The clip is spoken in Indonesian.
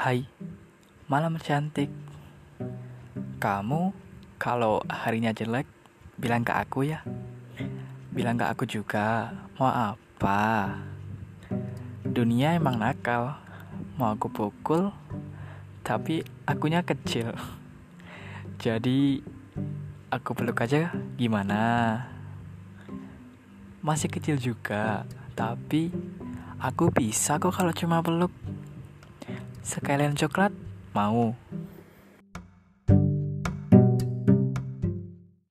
Hai, malam cantik. Kamu kalau harinya jelek, bilang ke aku ya. Bilang ke aku juga, mau apa? Dunia emang nakal, mau aku pukul, tapi akunya kecil. Jadi, aku peluk aja gimana? Masih kecil juga, tapi aku bisa kok kalau cuma peluk. Sekalian coklat, mau.